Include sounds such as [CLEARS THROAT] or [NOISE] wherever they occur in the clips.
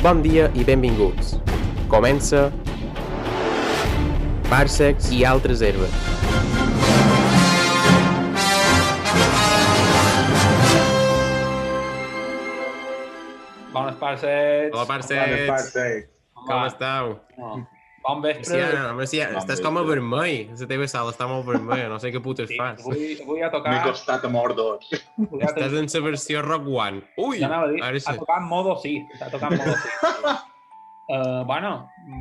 Bon dia i benvinguts. Comença Parsecs i altres herbes. Bones parcets. Hola, Parsecs. Parsecs. Com esteu? No. Bon vespre. Marcià, Marcià, Bon estàs vespre. com a vermell. La teva sala està molt vermella, no sé què putes Sí, fas. avui, avui ha M'he tocat... costat a Mordor. Avui ha Estàs en la versió Rock One. Ui! ja anava a dir, Ara ha sí. tocat modo sí. Ha tocat modo sí. uh, [LAUGHS] bueno,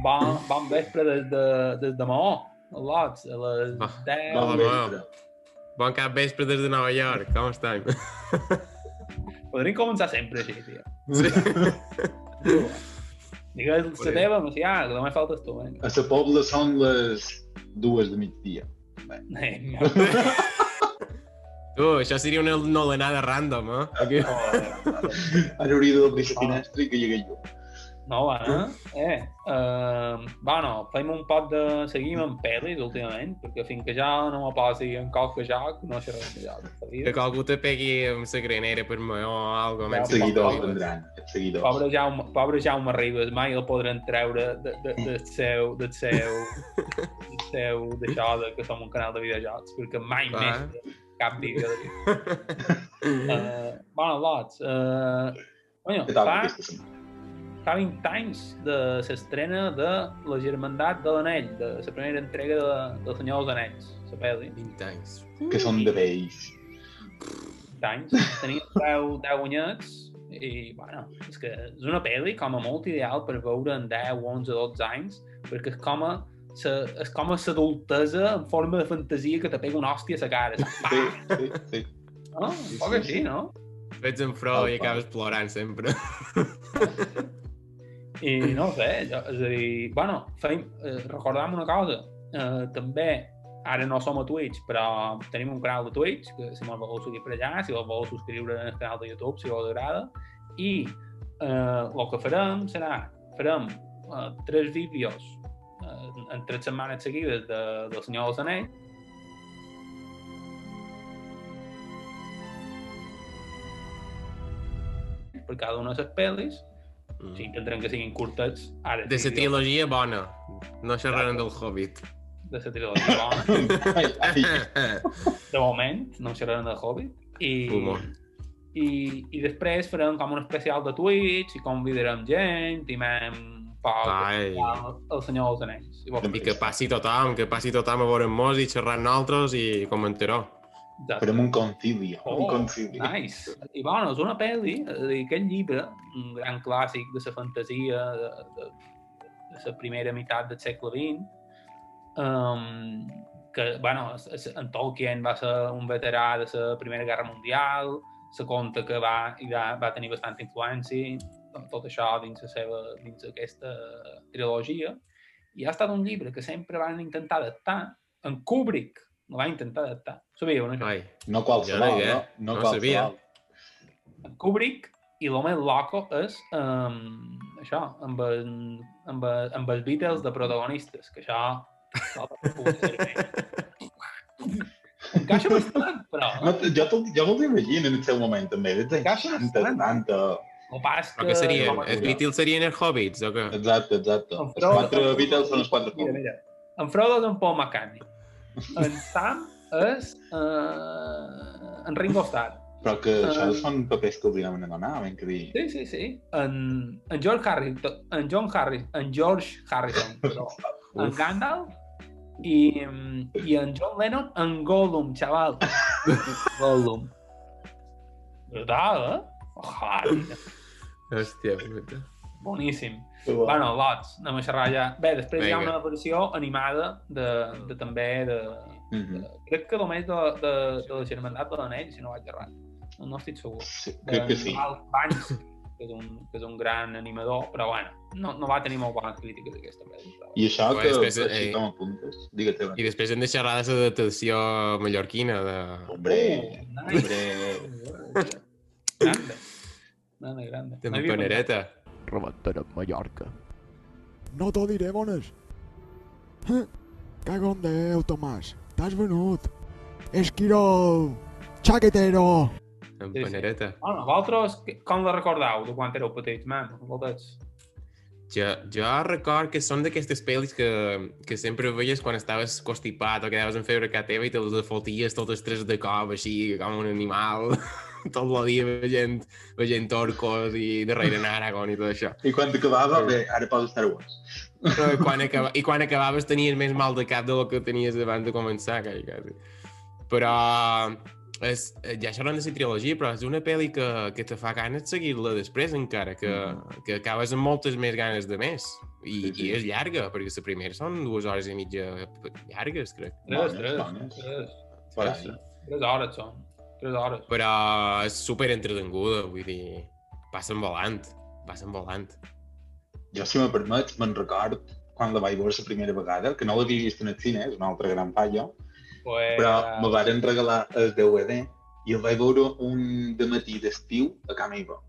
bon, bon vespre des de, des de Maó. A lots, a les Ah, 10. Hola, Bon vespre. Bon cap vespre des de Nova York. Com estem? Podríem començar sempre així, tio. Sí. Digues la Podríem. teva, Macià, que només faltes tu, vinga. A la Pobla són les dues de migdia. Eh, Tu, això seria una nolenada random, eh? Aquí. Joder. Ara hauria d'obrir la finestra i que hi hagués llum. No, va, eh? Eh, uh, bueno, fem un pot de... Seguim amb pel·lis últimament, perquè fins que ja no me posi en qualque joc, no xerrem de joc. la vida. Que algú te pegui amb la granera per mi o algo. Ja, menys Els seguidors que- vendran. Seguidors. Pobre Jaume, pobre Jaume Ribas, mai el podran treure de, de, del seu, del seu, del seu, d'això de que som un canal de videojocs, perquè mai Clar. més cap vídeo. Uh, [LAUGHS] bueno, lots. Uh, bueno, Què tal fa, fa 20 anys de l'estrena de La Germandat de l'Anell, de la primera entrega de, del Senyor dels Anells, la pel·li. 20 anys. Que són de vells. 20 anys, tenia 10, 10 anyets i, bueno, és que és una pel·li com a molt ideal per veure en 10, 11, 12 anys, perquè és com a sa, és com a l'adultesa en forma de fantasia que te pega una hòstia a la cara. Sí, sí, sí. No? Un poc sí, així, sí. no? Ets en Frodo i Tal qual. acabes plorant sempre. [LAUGHS] I no sé, jo- és a dir, bueno, feim, eh, recordam una cosa, eh, també, ara no som a Twitch, però tenim un canal de Twitch, que si me'l voleu seguir per allà, si el voleu subscriure al canal de YouTube, si us agrada, i eh, el que farem serà, farem eh, tres vídeos eh, en tres setmanes seguides de, del Senyor dels Anells, per cada una de les pel·lis, sí, intentarem que siguin curtets, ara De la trilogia bona. No xerrarem del Hobbit. de la trilogia bona. [LAUGHS] De moment, no xerrarem del Hobbit. I, Humor. i, I després farem com un especial de Twitch i convidarem gent i poc Ai. el, el Senyor dels Anells. I, I que passi tothom, que passi tothom a veure-nos i xerrar nosaltres i comentar-ho. Farem un concili. Un Oh, concili. nice. I bueno, és una pel·li, aquest llibre, un gran clàssic de la fantasia de, de, de la primera meitat del segle XX, um, que, bueno, en Tolkien va ser un veterà de la Primera Guerra Mundial, se conta que va, va, va tenir bastanta influència, tot això dins, la seva, dins aquesta trilogia, i ha estat un llibre que sempre van intentar adaptar, en Kubrick no va intentar adaptar. Sabíeu, no? Ai, No qualsevol, no no? No, No sabia. qualsevol. Kubrick i més loco és um, això, amb, el, amb, el, amb els Beatles de protagonistes, que això... Encaixa bastant, però... No, jo, jo me'l imagino en el seu moment, també. Encaixa 60, bastant. 70... El pas però què serien? com a- Els Beatles serien els Hobbits, o què? Exacte, exacte. El Els quatre Beatles són els quatre Mira, Beatles. mira. En Frodo és en Paul McCartney. En Sam és uh, en Ringo Starr. Però que això Ah. són papers que hauríem de donar, ben que dir. Sí, sí, sí. En, en George Harrison, en John Harris, en George Harrison, perdó. [LAUGHS] en. Gandalf i, i en John Lennon en Gollum, xaval. [LAUGHS] Gollum. Brutal, eh? Ojalà. Hòstia puta. Boníssim. Que bo. Bueno, lots, anem a xerrar ja. Bé, després hi ha una versió animada de, de també de, Mhm. de... Crec que només de, de, de la Germandat de l'Anell, si no vaig errat. No, no estic segur. Sí, crec que sí. Banks, que és, un, que és un gran animador, però bueno, no, no va tenir molt bones crítiques aquesta. Però... I això Bueno, que, després, que així eh, com apuntes. Digue-te. I després hem de xerrar de l'adaptació mallorquina de... Hombre, Oh, nice. hombre. Grande. Grande, grande. de No. Rebentarem Mallorca. No t'ho diré, bones. Eh, Cago en Déu, Tomàs. T'has venut. Esquirol. Xaquetero. En Sí, sí. Panereta. Bueno, vosaltres, com la recordeu de quan éreu petits, man? Vosaltres? Jo, jo record que són d'aquestes pel·lis que, que sempre veies quan estaves constipat o quedaves en febre a casa teva i te les foties totes tres de cop, així com un animal, [LAUGHS] [LAUGHS] tot el dia veient, veient orcos i darrere en Aragorn i tot això. I quan acabava, bé, ara pots estar Wars. Però quan acaba, I quan acabaves tenies més mal de cap del que tenies abans de començar, quasi, quasi. Però és, ja xerrant de la trilogia, però és una pel·li que, que te fa ganes seguir-la després encara, que, que acabes amb moltes més ganes de més. I, Sí, sí. i és llarga, perquè la primera són dues hores i mitja llargues, crec. Tres, tres, tres, ahí. sí. tres hores són. Tres hores. Però és super entretenguda, vull dir, passen volant, passen volant. Jo, si me permets, me'n record quan la vaig veure la primera vegada, que no l'havia vist en el cine, és una altra gran falla, Pues, però me varen regalar el DVD i el vaig veure un de matí d'estiu a casa meva.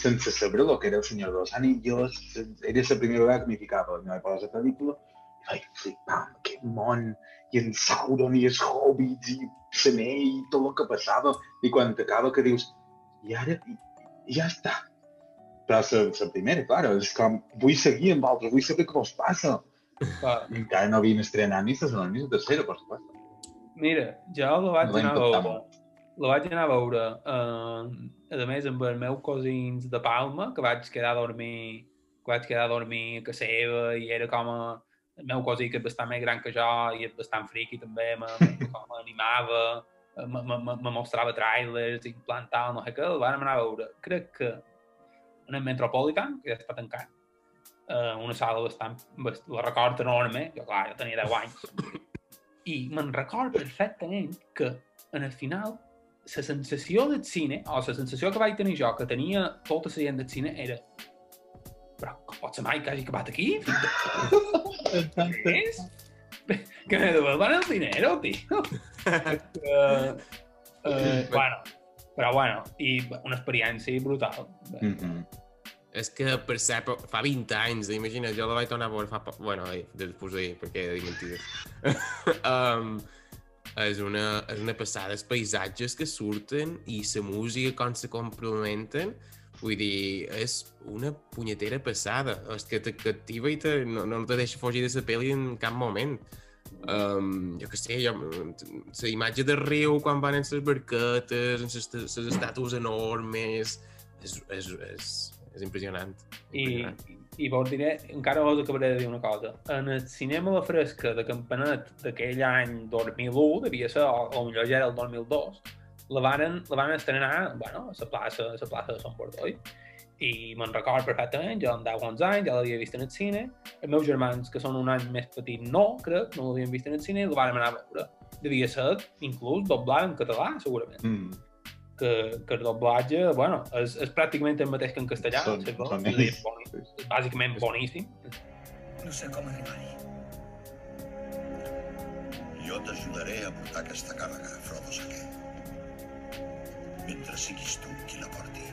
Sense saber el que era el Senyor dels Anillos, era la primera vegada que m'hi ficava, no vaig posar la pel·lícula, i vaig flipar aquest món, i en Sauron, i els hobbits, i l'anell, i tot el que passava, i quan t'acaba que dius, i ara, i, i ja està. Però la, la primera, clar, és com, vull seguir amb altres, vull saber què vos passa. I encara no havien estrenat ni la segona ni la tercera, per supuesto. Mira, jo la vaig va anar a veure. La vaig anar a veure, eh, a més, amb els meus cosins de Palma, que vaig quedar a dormir, que vaig quedar a dormir a casa seva, i era com a, el meu cosí, que és bastant més gran que jo, i és bastant friqui també, m'animava, me, mostrava trailers, i plan tal, no sé què, el vam anar a veure. Crec que en el Metropolitan, que ja està tancant, eh, una sala bastant, bast la record enorme, jo clar, jo tenia 10 anys, i me'n record perfectament que en el final la sensació del cine, o la sensació que vaig tenir jo, que tenia tota la gent del cine, era pot ser mai que hagi acabat aquí? És? Que me devuelvan el dinero, tio. uh, [LAUGHS] uh, bueno, però bueno, i una experiència brutal. Mm -hmm. És que per ser, fa 20 anys, imagina't, jo la vaig tornar a veure fa... Bueno, eh, després d'ahir, perquè he de dir mentides. [LAUGHS] um, és, una, és una passada, els paisatges que surten i la música com se complementen, vull dir, és una punyetera passada. És que te captiva i te, no, no te deixa fugir de la pel·li en cap moment. Um, jo què sé, jo, la imatge del riu quan van en les barquetes, en les estàtues enormes, és, és, és, és impressionant. I, impressionant. i vos diré, encara vos acabaré de dir una cosa. En el cinema La Fresca de Campanet d'aquell any 2001, devia ser, o millor ja era el 2002, la varen, la van estrenar bueno, a la plaça, a la plaça de Sant Bordoi. I me'n record perfectament, jo amb 10 11 anys, ja l'havia vist en el cine. Els meus germans, que són un any més petits, no, crec, no l'havien vist en el cine, la vàrem anar a veure. Devia ser, inclús, doblat en català, segurament. Mm. Que, que el doblatge, bueno, és, és pràcticament el mateix que en castellà. Són- sí, són és, és bàsicament boníssim. No sé com arribar-hi. Jo t'ajudaré a portar aquesta càrrega, Frodo Saquer. Mentre siguis tu qui la porti.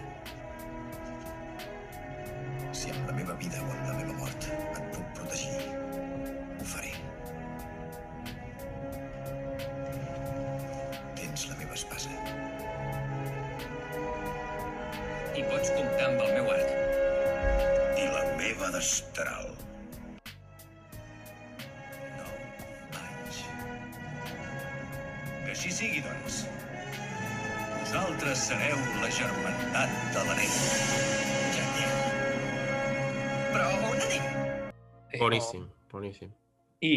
Si amb la meva vida o amb la meva mort et puc protegir, ho faré. Tens la meva espasa. I pots comptar amb el meu arc. I la meva destral. Nou anys. Que així sigui, doncs. Vosaltres sereu la germandat de l'anell. Genial. Però on anem? Boníssim, boníssim. I,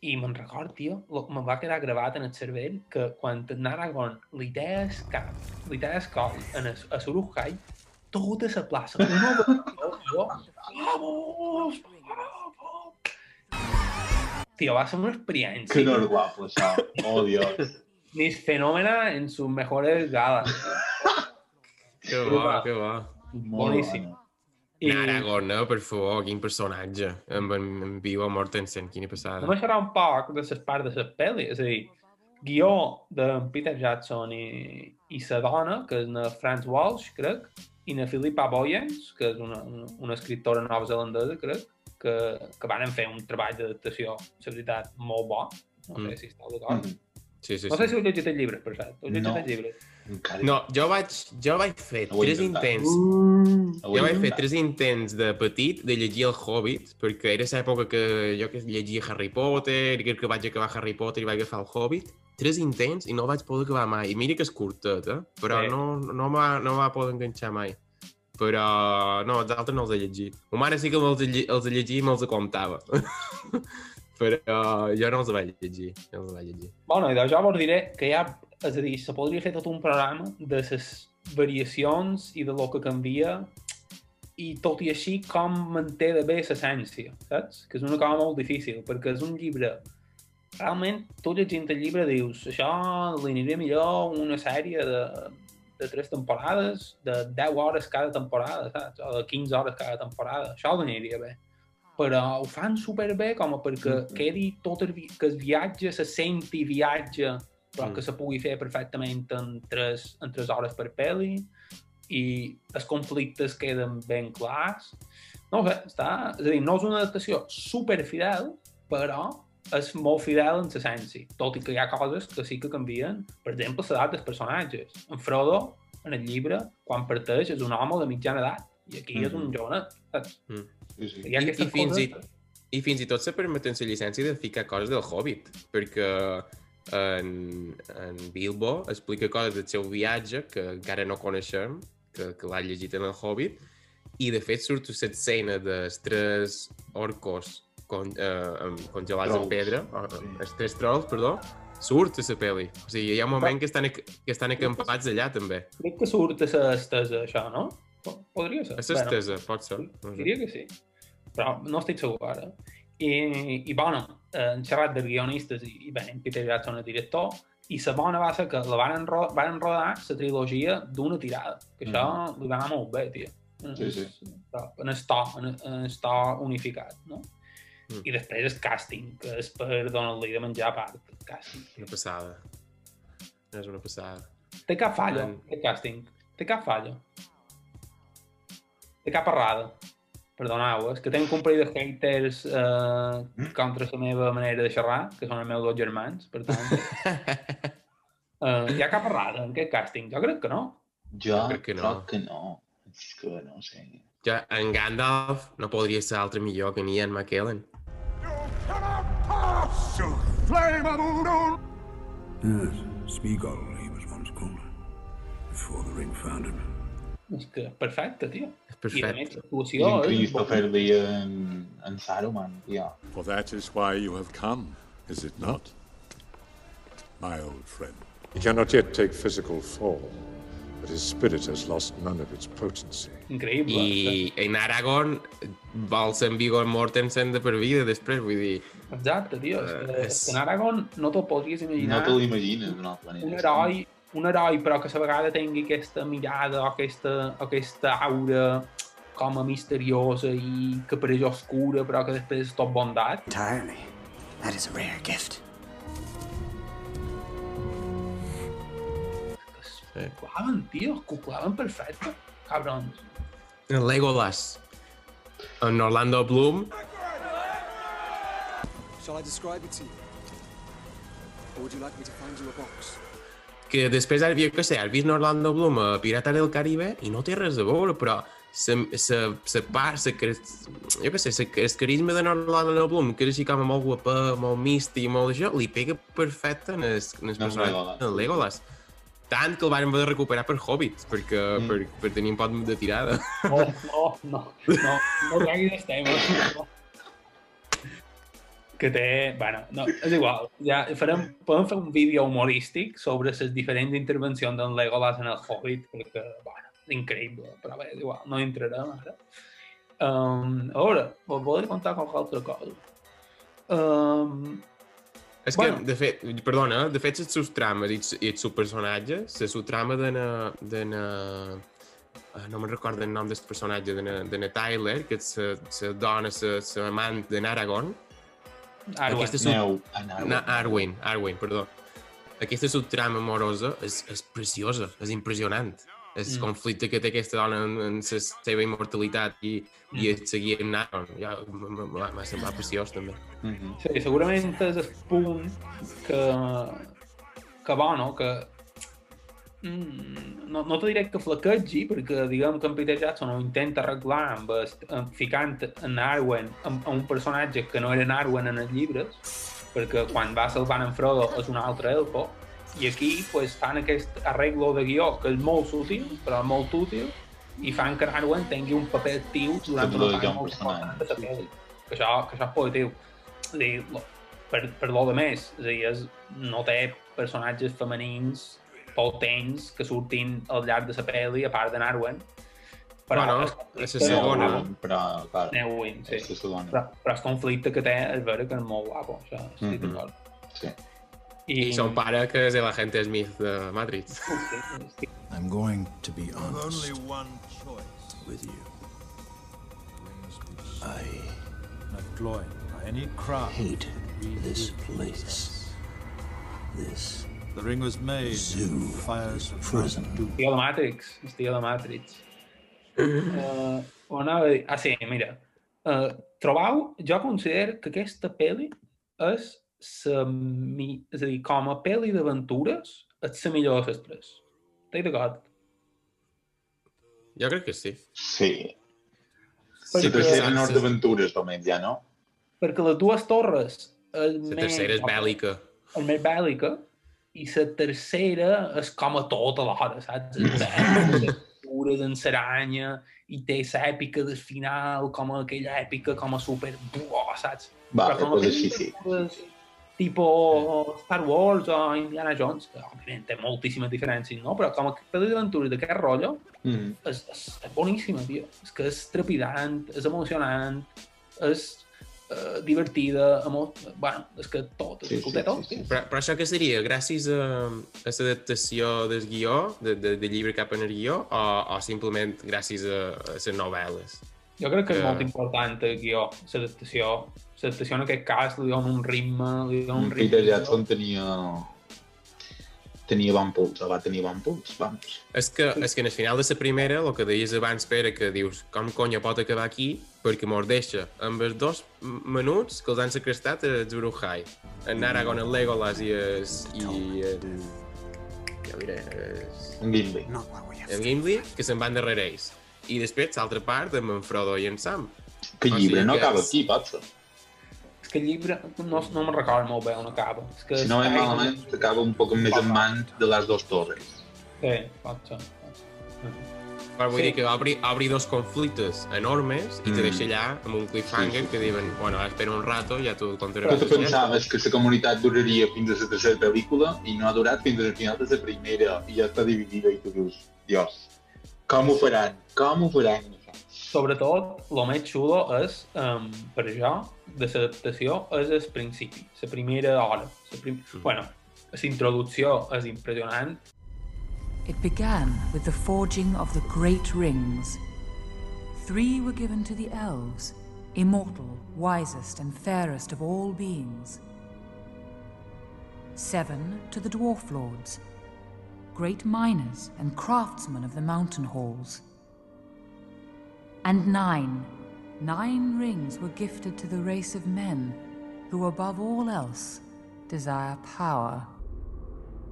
i me'n record, tio, lo- me'n va quedar gravat en el cervell que quan en Aragorn li deia cap, li deia coll en el, a Surukai, tota la plaça, una ovació, jo, vamos, vamos. Tio, va ser una Que experiència. no és guapo, això. Oh, Dios. Mis fenómena en sus mejores bo, que bo. Molt Boníssim. bona. I Aragorn, eh, per favor, quin personatge. Amb en, en Viggo Mortensen, quina passada. A xerrar un poc de les parts de les pel·lis, és a dir, guió de Peter Jackson i, i sa dona, que és na Franz Walsh, crec, i na Philippa Boyens, que és una, una, una escriptora nova-zelandesa, crec, que, que van fer un treball d'adaptació, la veritat, molt bo. No sé Mm. si esteu d'acord. Mhm. Sí, sí, No sé sí. si heu llegit el llibre, per cert. Heu llegit No. el llibre. Encara... No, jo vaig, jo vaig fer Ho he tres intentat. intents he Jo vaig fer tres intents de petit de llegir el Hobbit, perquè era l'època que jo que llegia Harry Potter, i crec que vaig acabar Harry Potter i vaig agafar el Hobbit. Tres intents i no vaig poder acabar mai. I mira que és curtet, eh? Però Sí. no, no, va, no va poder enganxar mai. Però no, els altres no els he llegit. Ma mare sí que me'ls els he llegit i me'ls comptava. [LAUGHS] Però jo no els vaig llegir. No els vaig llegir. Bueno, i jo vos diré que ha, és a dir, se podria fer tot un programa de les variacions i de lo que canvia i tot i així com manté de bé l'essència, saps? Que és una cosa molt difícil, perquè és un llibre realment, tu llegint el llibre dius això li aniria millor una sèrie de, de tres temporades, de 10 hores cada temporada, saps? O de 15 hores cada temporada. Això li aniria bé. Però ho fan superbé com a perquè quedi tot el, vi- que el viatge se senti viatge, però Mm. que se pugui fer perfectament en tres, en tres hores per pel·li i els conflictes queden ben clars. No sé, està... És a dir, no és una adaptació superfidel, però és molt fidel en l'essència, tot i que hi ha coses que sí que canvien. Per exemple, l'edat dels personatges. En Frodo, en el llibre, quan parteix, és un home de mitjana edat, i aquí és un Mhm. jovenet. saps? Sí, I- i fins i- coses... I fins i tot se permeten la llicència de ficar coses del Hobbit, perquè en, en Bilbo explica coses del seu viatge que encara no coneixem, que, que l'ha llegit en el Hobbit, i de fet surt l'escena dels tres orcos con, eh, amb- congelats en Trolls, pedra, o, sí. els tres trolls, perdó, surt a la pel·li. O sigui, hi ha un moment que estan, que estan acampats allà també. Crec que surt a l'estesa, això, no? Po- Podria ser. A l'estesa, pot ser. No sé. Diria que sí, però no estic segur ara. I, i bueno, eh, han xerrat de guionistes i, i bé, en Peter Jackson el director, i la bona va ser que la van, ro van rodar la trilogia d'una tirada, que això li va anar molt bé, tio. Sí, sí. Però En el to, en, en el to unificat, no? Mm. I després el càsting, que és per donar-li de menjar a part, el càsting. Una passada. És una passada. Té cap fallo, En- el càsting. Té cap fallo. Té cap errada. Perdoneu, és que tenc un parell de haters eh, contra la meva manera de xerrar, que són els meus dos germans, per tant... [LAUGHS] Eh, hi ha cap errada en aquest càsting? Jo crec que no. Jo crec que no. crec que no. És que no sé. Ja, en Gandalf no podria ser altre millor que ni en McKellen. Yes, Smeagol, he was once called. Before the ring found him. És que perfecte, tio. És I a més, perfecte. I és... Christopher Lee en, en Saruman, ja. For that is why you have come, is it not? My old friend. He cannot yet take physical form, but his spirit has lost none of its potency. Increïble. I en Aragorn vol ser en Viggo Mortensen de per vida després, vull dir... Exacte, tio. Que, és- en Aragorn no te'l podries No imaginar. te l'imagines d'una altra manera. un heroi, un heroi però que a la vegada tingui aquesta mirada o aquesta, aquesta aura com a misteriosa i que pareix oscura però que després és tot bondat. Entirely. That is a rare gift. Sí. Claven, tio, que ho claven perfecte, cabrons. En Legolas. En Orlando Bloom, Shall I describe it to you? Or would you like me to find you a box? Que després, ara, jo què sé, has vist Orlando Bloom a Pirata del Caribe i no té res a veure, però se, se, se part, se, jo què sé, se, el carisma de Orlando Bloom, que és així com molt guapa, molt místic i molt d'això, li pega perfecte en el, en el En personatge Legolas. de Legolas. Tant que el van haver de recuperar per Hobbits, perquè, Mm. per, per tenir un pot de tirada. No, no, no, no, no treguis els temes. No. Que té... Bueno, no, és igual. Ja farem, podem fer un vídeo humorístic sobre les diferents intervencions d'en Legolas en el Hobbit, perquè, bueno, és increïble, però bé, és igual, no entrarem ara. Um, a veure, vos volia contar qualque altra cosa. Um, És que, Bueno. de fet, perdona, de fet, els seus trames i, els- i els seus personatges, la seva trama de na, de na, eh, no me'n recordo el nom del personatge, de na, de na Tyler, que és la dona, la amant de Aragorn, Arwen. Aquesta un- Neu, en Arwen. Na, Arwen, Arwen, perdó. Aquesta subtrama amorosa és, és preciosa, és impressionant. El Mm. conflicte que té aquesta dona en, en la seva immortalitat i, i el seguir amb Aragorn, ja, m'ha semblat preciós, també. Mhm. Sí, segurament és el punt que, que bueno, que mm, no, no te diré que flaquegi, perquè diguem que en Peter Jackson ho intenta arreglar amb, amb ficant en Arwen amb, amb un personatge que no era en Arwen en els llibres, perquè quan va salvant en Frodo és un altre elfo, i aquí pues, fan aquest arreglo de guió que és molt sutil, però molt útil, i fan que en Arwen tingui un paper actiu durant una part molt important de la pel·li. Que això, que això és positiu. És dir, per, per lo de més, és dir, és, no té personatges femenins potents que surtin al llarg de la pel·li, a part de Narwen. Però Bueno, conflicte- és la segona. Però, clar, Neuwin, sí. és la segona. Però, però el conflicte que té és vera que és molt guapo, això estic Mhm. d'acord. Sí. I, I son pare, que és el agente Smith de Matrix. [LAUGHS] I'm going to be honest one choice. with you. I hate this place. This The ring was made Zoo. fires prison. Estic a la Matrix, estic a la Matrix. Uh, anava a dir... Ah, sí, mira. Uh, trobau, jo considero que aquesta pel·li és la mi... És a dir, com a pel·li d'aventures, és la millor de les tres. Estic d'acord? Jo crec que sí. Sí. Perquè- La tercera Nord d'Aventures, només, ja, no? Perquè les dues torres és La tercera és bèl·lica. És més bèl·lica i la tercera és com a tot alhora, saps? És pures en seranya i té l'èpica del final, com aquella èpica com a super... Buah, saps? Vale, com a pues així sí. pel·lícules Tipo Star Wars o Indiana Jones, que òbviament té moltíssimes diferències, no? Però com a pel·li d'aventures d'aquest rotllo, Mm. és, és, és boníssima, tio. És que és trepidant, és emocionant, és eh, divertida, emo... bueno, és que tot, és Sí, ho sí, tot, sí, sí. Però, però això què seria? Gràcies a, a l'adaptació del guió, de, de, de llibre cap en el guió, o, o simplement gràcies a, a les novel·les? Jo crec que és molt important el guió, l'adaptació. L'adaptació en aquest cas li dona un ritme, li dona un ritme. Peter Jackson tenia... Tenia bon puls, o va tenir bon puls, vamos. És que, és que en el final de la primera, el que deies abans, Pere, que dius, com conya pot acabar aquí? Perquè mos deixa amb els dos menuts que els han secrestat a Zuruhai. En Aragorn, el Legolas i es, i en... Ja diré, es, Un Gimli. Have en Gimli, que se'n van darrere ells. I després, l'altra part, amb en Frodo i en Sam. Que O llibre sigui no que acaba és- aquí, potser. Que el llibre no, no me'n recordo molt bé on acaba. És que Si no és- malament, acaba un poc més en mans de les dues torres. Sí, pot ser. Però vull Sí. dir que obri, obri dos conflictes enormes i te Mm. deixa allà amb un cliffhanger Sí, sí. que diuen, bueno, ara espera un rato, ja t'ho contaré. Però tu pensaves que la comunitat duraria fins a la tercera pel·lícula i no ha durat fins al final de la primera i ja està dividida i tu dius, Dios, com ho faran? Com ho faran? Això?" Sobretot, el més xulo és, um, per jo, de l'adaptació, és el principi, la primera hora. La prim... Bueno, la introducció és impressionant. It began with the forging of the great rings. Three were given to the elves, immortal, wisest, and fairest of all beings. Seven to the dwarf lords, great miners and craftsmen of the mountain halls. And nine, nine rings were gifted to the race of men, who above all else desire power.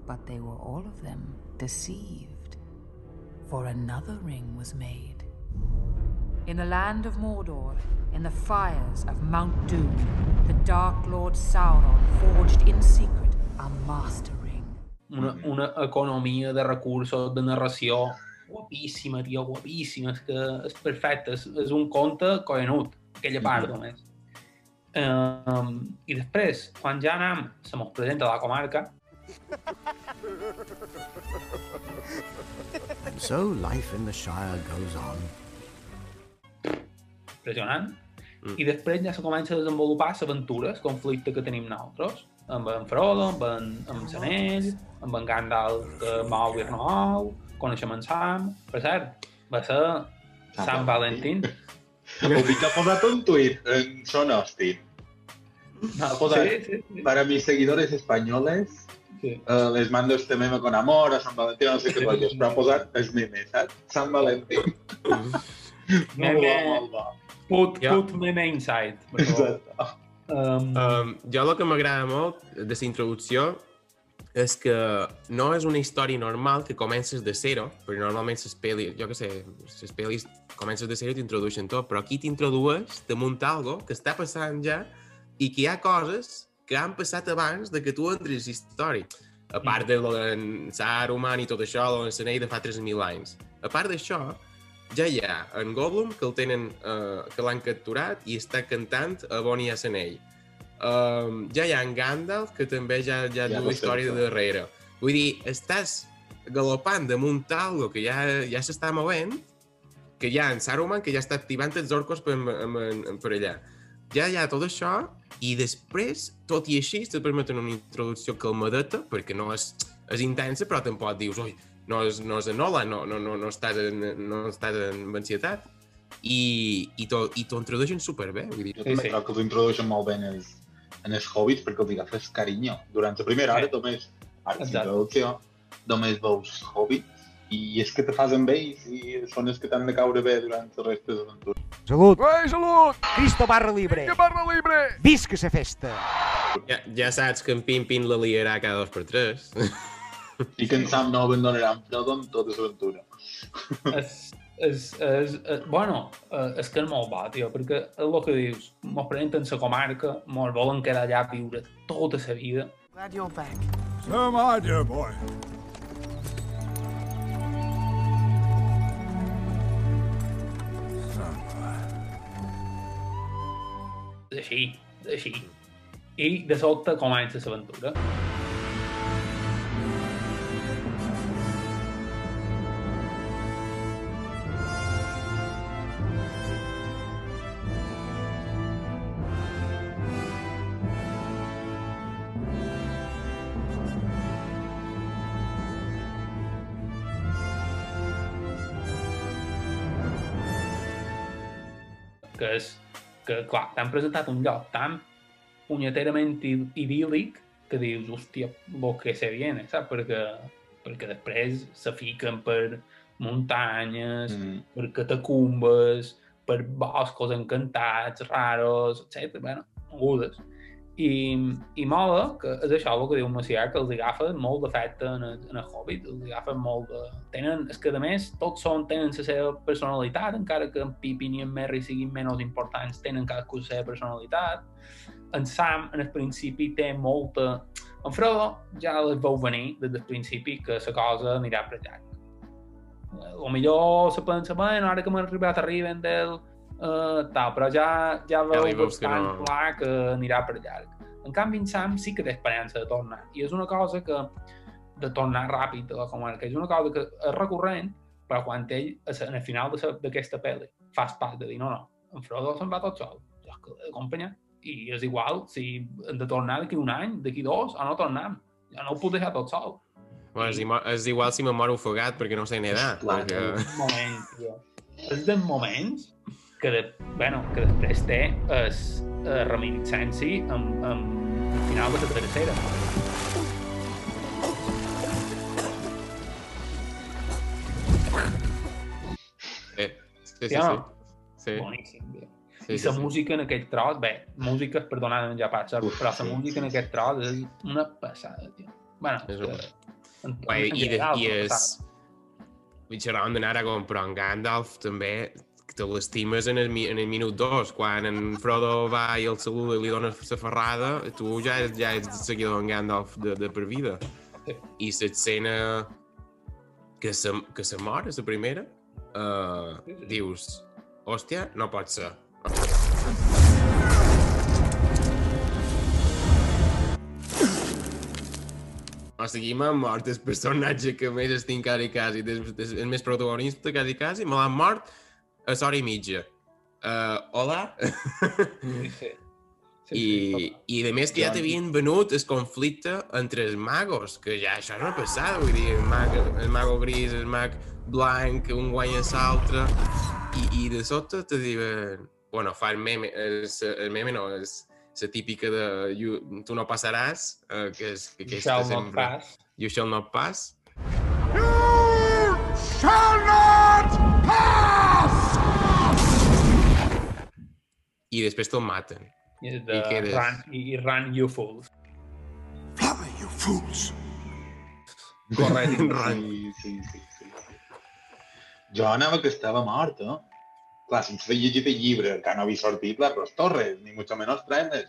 But they were all of them deceived, for another ring was made. In the land of Mordor, in the fires of Mount Doom, the Dark Lord Sauron forged in secret a master ring. Una, una economia de recursos, de narració guapíssima, tio, guapíssima. És que és perfecte, és, és un conte coenut, aquella part només. Um, I després, quan ja anem, se mos presenta la comarca, And [LAUGHS] so life in the Shire goes on. impressionant, Mm. i després ja se comença a desenvolupar l'aventura, el conflicte que tenim nosaltres, amb en Frodo, amb en, amb l'anell, amb en Gandalf que mou i remou, coneixem en Sam, per cert, va ser Sant Valentín. [LAUGHS] Que ha posat un tuit en Son Austin. No, Joder. sí, sí, sí. Para mis seguidores españoles, sí. eh, les mando este meme con amor a San Valentín, no sé què rotllos, però ha posat els memes, saps? Sant Valentín. [LAUGHS] Molt Meme. bo, molt bo. Put, Ja. put meme inside. Exacte. Um, Um, jo el que m'agrada molt de la introducció és que no és una història normal que comences de zero, perquè normalment les pel·lis, jo què sé, les pel·lis comences de zero i t'introdueixen tot, però aquí t'introdueix damunt algo que està passant ja i que hi ha coses que han passat abans de que tu entres a història. A part de lo d'en Saruman i tot això, lo d'en Senei de fa 3.000 anys. A part d'això, ja hi ha en Gollum, que el tenen, eh, que l'han capturat i està cantant a Bonnie Senei. Um, ja hi ha en Gandalf, que també ja, ja, Ja la sé, història de darrere. Vull dir, estàs galopant damunt algo que ja, ja s'està movent, que hi ha en Saruman, que ja està activant els orcos per, per, per allà. Ja hi ha tot això, i després, tot i així, te permeten una introducció calmadeta, perquè no és, és intensa, però tampoc dius, oi, no és, no és en Nola, no, no, no, no, estàs en, no estàs en ansietat. I, i t'ho i t'ho introdueixen superbé. Vull dir, Jo també crec que els introdueixen molt bé en els, en els hobbits perquè els agafes carinyo. Durant la primera hora només, ara només veus hobbits i és que te fas amb ells i són els que t'han de caure bé durant la resta de l'aventura. Salut! Ei, salut! Cristo barra libre! Que barra libre! Visca la festa! ja, ja saps que en Pin Pin la liarà cada dos per tres. I que en Sam no abandonarà en Frodo en tota l'aventura. és, és, és, és, bueno, eh, és que és molt bo, tio, perquè és el que dius, mos presenten la comarca, mos volen quedar allà a viure tota la vida. Glad you're back. So am I, dear boy. És així, és així. I de sobte comença l'aventura. Que és que, clar, t'han presentat un lloc tan punyeterament idíl·lic que dius, hòstia, lo que se viene, saps? Perquè, perquè després se fiquen per muntanyes, Mm. per catacumbes, per boscos encantats, raros, etc. Bueno, mogudes. I, i mola, que és això el que diu Macià, que els agafa molt d'efecte en, en el Hobbit, els agafa molt de... Tenen, és que a més tots són, tenen la seva personalitat, encara que en Pippin i en Merry siguin menys importants, tenen cadascú la seva personalitat. En Sam, en el principi, té molta... En Frodo ja les veu venir des del principi que la cosa anirà per allà. O millor se pensa, bueno, ara que m'ha arribat a Rivendell, uh, tal, però ja, ja veu li veus que bastant no. clar que anirà per llarg. En canvi, en Sam sí que té esperança de tornar. I és una cosa que de tornar ràpid a la comarca. És una cosa que és recurrent, però quan ell, en el final d'aquesta pel·li, fa pas de dir, no, no, en Frodo se'n va tot sol, jo que l'he d'acompanyar. I és igual si hem de tornar d'aquí un any, d'aquí dos, o no tornem. Ja no ho puc deixar tot sol. Bueno, és, és igual si me moro ofegat perquè no sé nedar. Clar, Perquè... Un moment, tio. És de moments que, de, bueno, que després té es, es reminiscència amb, amb el final de la tercera. Sí, sí, sí. Sí sí. sí. Boníssim, tio. Sí, I sí, la sí. música en aquest tros, bé, música, perdonada, ja passa, Uf, però la sí, música en sí, aquest tros és una passada, tio. Bueno, És que, un- en, Guai, en i, general, i és... Vull xerràvem d'anar a però en Gandalf també te l'estimes en, el, en el minut 2, quan en Frodo va i el saluda i li dona la ferrada, tu ja, ets- ja ets seguidor en Gandalf de, de per vida. I l'escena que se, que se mor, la primera, uh, dius, hòstia, no pot ser. O sigui, m'ha mort el personatge que més estic quasi quasi, el més protagonista quasi quasi, me l'han mort a l'hora i mitja. Uh, hola? Sí, [LAUGHS] sí. Sí, I, sí, I de més que ja t'havien venut el conflicte entre els magos, que ja això és una passada, vull dir, el, mag, el mago gris, el mag blanc, un guanya l'altre, i, i de sota te diuen, bueno, fa el meme, el, el meme no, és la típica de you, tu no passaràs, eh, que és que You aquesta shall not sempre- pass. You shall not pass. You shall not pass! I després te'l maten. I de I quedes- run, i, run you fools. Fly, you fools! Correcte. [LAUGHS] Sí, sí, sí, sí. Jo anava que estava mort, eh? Clar, sense haver llegit el llibre, que no havia sortit la Los Torres, ni mucho menos trenes.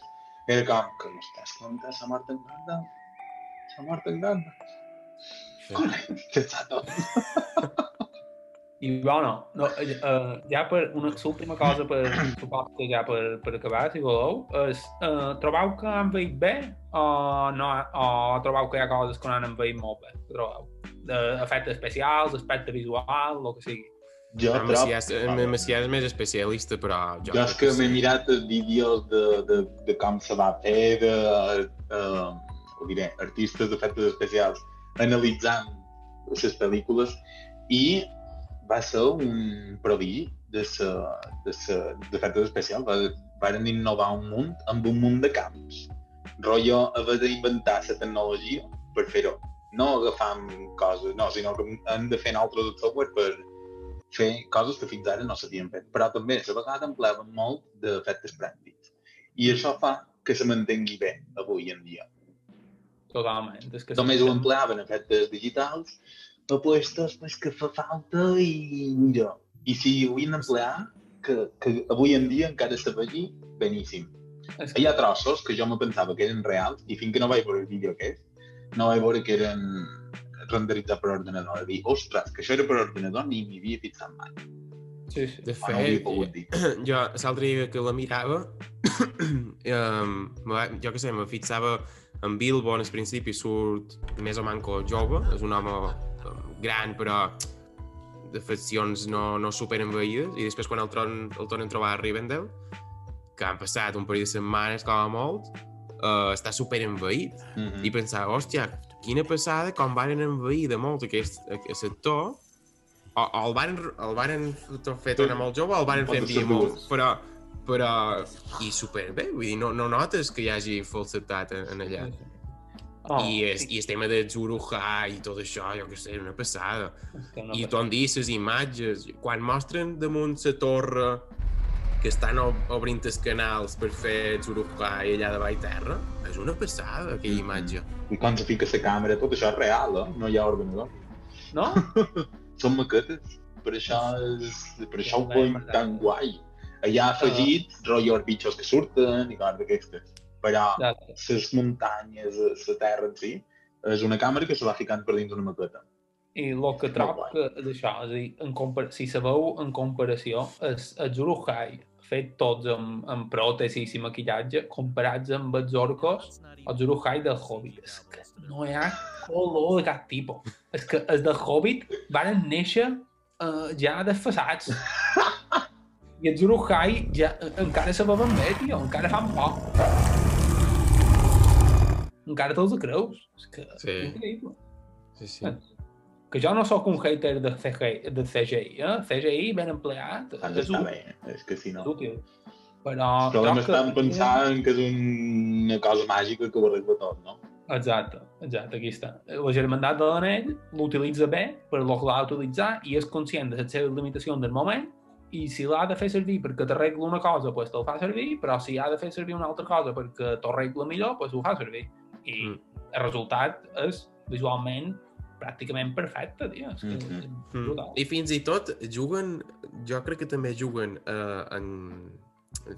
Era com, que m'estàs contant, s'ha mort en Ganda? S'ha mort en Ganda? Correcte, que sato. [LAUGHS] I bueno, no, eh, eh, ja per una l'última cosa per [COUGHS] que ja per, per acabar, si voleu, és eh, trobeu que han veït bé o, no, o trobeu que hi ha coses que no han veït molt bé? Trobeu? De, efectes especials, aspecte visual, el que sigui. Jo En trob... Macià és, Macià és més especialista, però jo, Jo és que sí. m'he mirat els vídeos de, de, de com se va fer, de, uh, ho diré, artistes d'efectes especials analitzant les pel·lícules i va ser un prodigi de sa, de sa, d'efectes especials. Va, varen innovar un munt amb un munt de camps. Rollo haver d'inventar la tecnologia per fer-ho. No agafant coses, no, sinó que hem de fer altres software per fer coses que fins ara no s'havien fet. Però també, a vegades empleaven molt d'efectes pràctics. I això fa que se mantengui bé avui en dia. Totalment. És que Només ho empleaven efectes digitals, apuestos pues, que fa falta i mira. I si ho havien emplear, que, que avui en dia encara se vegi beníssim. És Hi ha trossos que jo me pensava que eren reals i fins que no vaig veure el vídeo aquest, no vaig veure que eren renderitzats per ordinador. I dir, ostres, que això era per ordinador ni m'hi havia fixat mai. Sí, sí. De no fet, dir. [CLEARS THROAT] jo l'altre dia que la mirava, [CLEARS THROAT] um, jo que sé, me fixava en Bilbo, al principi surt més o manco jove, és un home um, gran, però de faccions no, no super envaïdes, i després quan el, tron, el tornen a trobar a Rivendell, que han passat un parell de setmanes com a molt, uh, està super envaït. Mm -hmm. I pensava, hòstia, quina passada com varen envair de molt aquest, aquest sector, o, o el varen, el varen fer tornar molt jove o el varen fer enviar molt, però, però, i superbé, vull dir, no, no notes que hi hagi falsetat en, en allà. Oh, I, és, I el tema de Zuruja i tot això, jo què sé, una passada. és que no I han dit les imatges, quan mostren damunt la torre que estan ob- obrint els canals per fer Zuruja i allà de baix terra, és una passada, aquella imatge. I quan se fica la càmera, tot això és real, eh? no hi ha ordenador. No? [LAUGHS] Són maquetes. Per això, és, per això ho veiem tan guai. Allà afegit, uh... rotllo els bitxos que surten i coses d'aquestes. Però les muntanyes, la terra en si, és una càmera que se va ficant per dins una maqueta. I el que trob que és això, és a dir, en compar si sabeu en comparació, és el Zuruhai fet tots amb, amb pròtesis i maquillatge comparats amb els orcos o Zuruhai del Hobbit. És que no hi ha color de cap tipus. És que els del Hobbit van néixer uh, ja desfasats. [LAUGHS] I els Zuruhai ja, encara se veuen bé, tio, encara fan por. Encara te'ls creus. És que Sí. increïble. Sí, sí. Que jo no sóc un hater de CGI, de CGI, eh? CGI ben empleat, és d'estar útil. bé, és que si no... És útil. Però... El problema està en pensar en que és una cosa màgica que ho arregla tot, no? Exacte, exacte, aquí està. La germandat de l'anell l'utilitza bé per lo que l'ha d'utilitzar i és conscient de les seves limitacions del moment i si l'ha de fer servir perquè t'arregla una cosa, pues te'l fa servir, però si ha de fer servir una altra cosa perquè t'ho arregla millor, pues ho fa servir. I Mm. el resultat és visualment pràcticament perfecte, tio. És que Mhm. és Mm. brutal. I fins i tot juguen, jo crec que també juguen uh, en,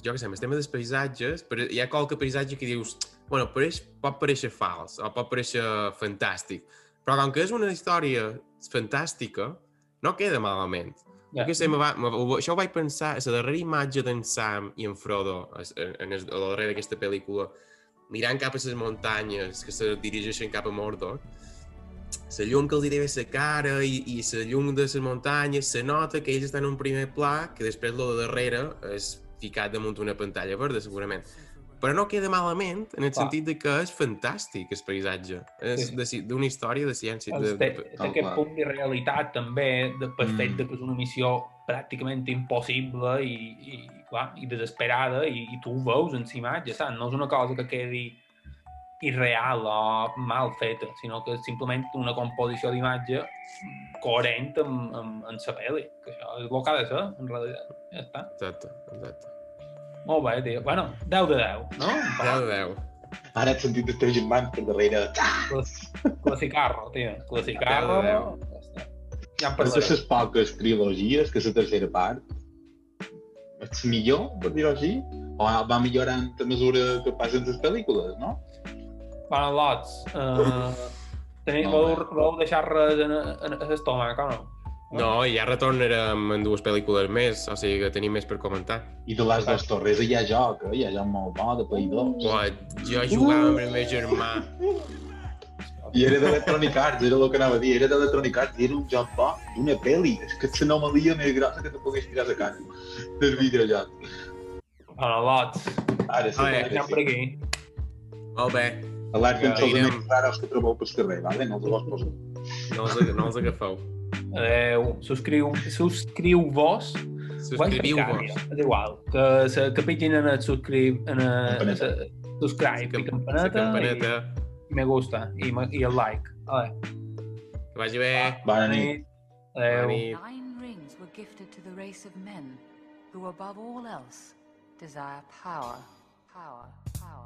jo què sé, el tema dels paisatges, però hi ha qualque paisatge que dius, bueno, pareix, pot parèixer fals, o pot parèixer fantàstic, però com que és una història fantàstica, no queda malament. Ja. Jo què sé, me va, això ho vaig pensar, la darrera imatge d'en Sam i en Frodo, en, en, el- a darrere d'aquesta pel·lícula, mirant cap a les muntanyes que se dirigeixen cap a Mordor, la llum que els hi deve la cara i, i la llum de les muntanyes, se nota que ells estan en un primer pla, que després lo de darrere és ficat damunt una pantalla verda, segurament. Però no queda malament, en el Clar. sentit de que és fantàstic, el paisatge. És Sí. de d'una història de ciència. De, té, de, té Tal aquest punt de realitat també de, per Mm. fet de que és una missió pràcticament impossible i, i, clar, i desesperada i, i tu ho veus en si imatge, saps? No és una cosa que quedi irreal o mal feta, sinó que és simplement una composició d'imatge coherent amb, amb, amb la pel·li, que això és el que ha de ser, en realitat. Ja està. Exacte, exacte. Molt bé, tio. Bueno, 10 de 10, no? 10 de 10. Ara et sentit els teus germans per darrere. Classicarro, tio. Classicarro. Ja en Per parlarem. les poques trilogies, que és la tercera part, és millor, per dir-ho així? O va millorant a mesura que passen les pel·lícules, no? Van lots. Uh, teniu, voleu, voleu deixar res en, en, en l'estómac, o no? No, i ja retornarem en dues pel·lícules més, o sigui que tenim més per comentar. I de les dues torres hi ha joc, eh? hi ha joc molt bo de Play 2. Uah, jo jugava amb el meu germà. I era d'Electronic Arts, era el que anava a dir, era d'Electronic Arts era un joc bo d'una pel·li. És que és l'anomalia més grossa que te pogués tirar a cara del videojoc. Bueno, lots. Ara sí, Ah, ara sí. per aquí. Molt bé. Alerta amb els Anirem. amics raros que trobeu pel carrer, vale? no els vos poso. No els, no els agafeu. Adeu. Subscriu, subscriu-vos. Subscriviu-vos. És igual. Que se capitgin en el subscriu, en el, se- subscribe i La campaneta, campaneta. i me gusta i, me- i el like. Vale. Que vagi bé. Bona nit. Nit. Nine rings were gifted to the race of men, who above all else desire power, power, power.